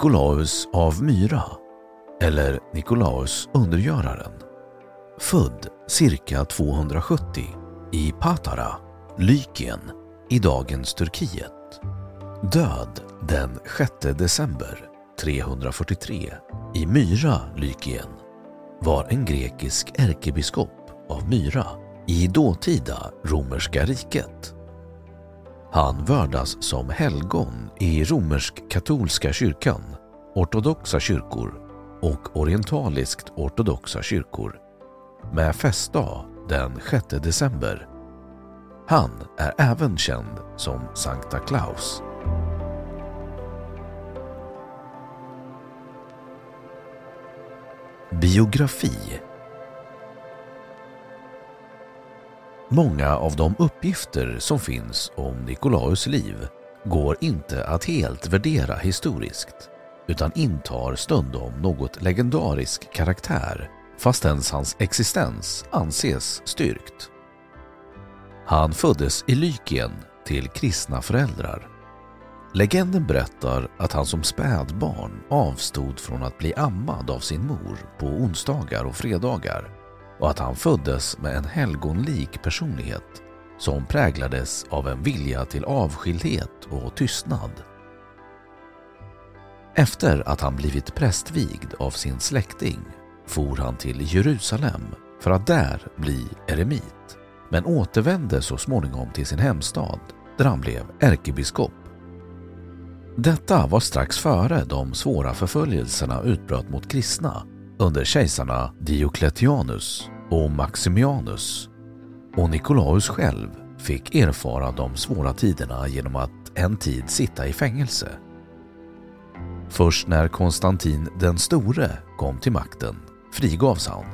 Nikolaus av Myra eller Nikolaus undergöraren. Född cirka 270 i Patara, Lykien i dagens Turkiet. Död den 6 december 343 i Myra, Lykien var en grekisk ärkebiskop av Myra i dåtida romerska riket. Han vördas som helgon i romersk-katolska kyrkan, ortodoxa kyrkor och orientaliskt ortodoxa kyrkor med festdag den 6 december. Han är även känd som Sankta Claus. Biografi Många av de uppgifter som finns om Nikolaus liv går inte att helt värdera historiskt utan intar stundom något legendarisk karaktär fastän hans existens anses styrkt. Han föddes i Lykien till kristna föräldrar. Legenden berättar att han som spädbarn avstod från att bli ammad av sin mor på onsdagar och fredagar och att han föddes med en helgonlik personlighet som präglades av en vilja till avskildhet och tystnad. Efter att han blivit prästvigd av sin släkting for han till Jerusalem för att där bli eremit men återvände så småningom till sin hemstad där han blev ärkebiskop. Detta var strax före de svåra förföljelserna utbröt mot kristna under kejsarna Diocletianus och Maximianus och Nikolaus själv fick erfara de svåra tiderna genom att en tid sitta i fängelse. Först när Konstantin den store kom till makten frigavs han.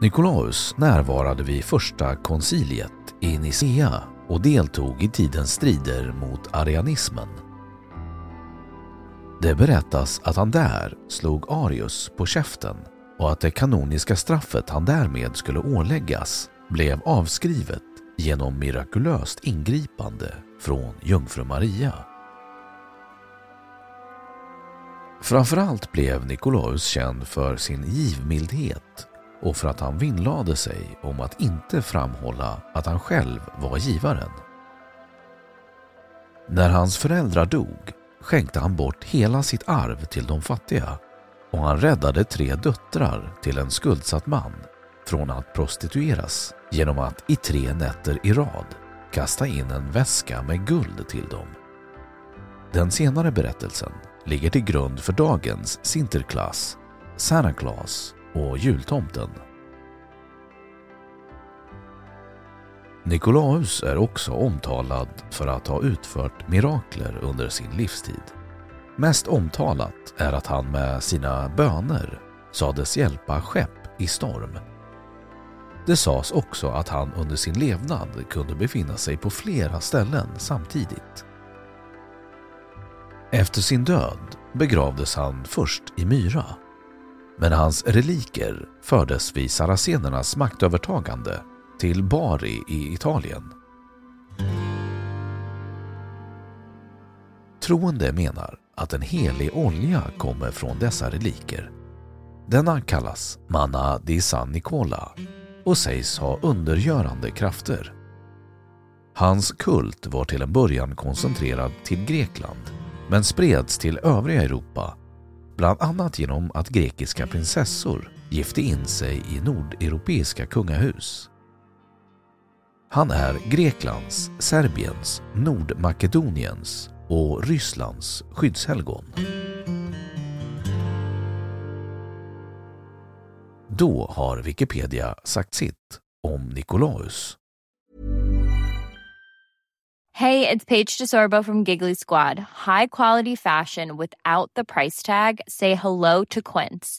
Nikolaus närvarade vid första konciliet i Nicea och deltog i tidens strider mot arianismen. Det berättas att han där slog Arius på käften och att det kanoniska straffet han därmed skulle åläggas blev avskrivet genom mirakulöst ingripande från jungfru Maria. Framförallt blev Nikolaus känd för sin givmildhet och för att han vinnlade sig om att inte framhålla att han själv var givaren. När hans föräldrar dog skänkte han bort hela sitt arv till de fattiga och han räddade tre döttrar till en skuldsatt man från att prostitueras genom att i tre nätter i rad kasta in en väska med guld till dem. Den senare berättelsen ligger till grund för dagens Sinterklaas, Santa Claus och jultomten. Nikolaus är också omtalad för att ha utfört mirakler under sin livstid. Mest omtalat är att han med sina böner sades hjälpa skepp i storm. Det sades också att han under sin levnad kunde befinna sig på flera ställen samtidigt. Efter sin död begravdes han först i Myra. Men hans reliker fördes vid saracenernas maktövertagande till Bari i Italien. Troende menar att en helig olja kommer från dessa reliker. Denna kallas Manna di San Nicola och sägs ha undergörande krafter. Hans kult var till en början koncentrerad till Grekland men spreds till övriga Europa bland annat genom att grekiska prinsessor gifte in sig i nordeuropeiska kungahus. Han är Greklands, Serbiens, Nordmakedoniens och Rysslands skyddshelgon. Då har Wikipedia sagt sitt om Nikolaus. Hey, it's Paige DeSorbo from Giggly Squad. High quality fashion without the price tag. Say hello to Quince.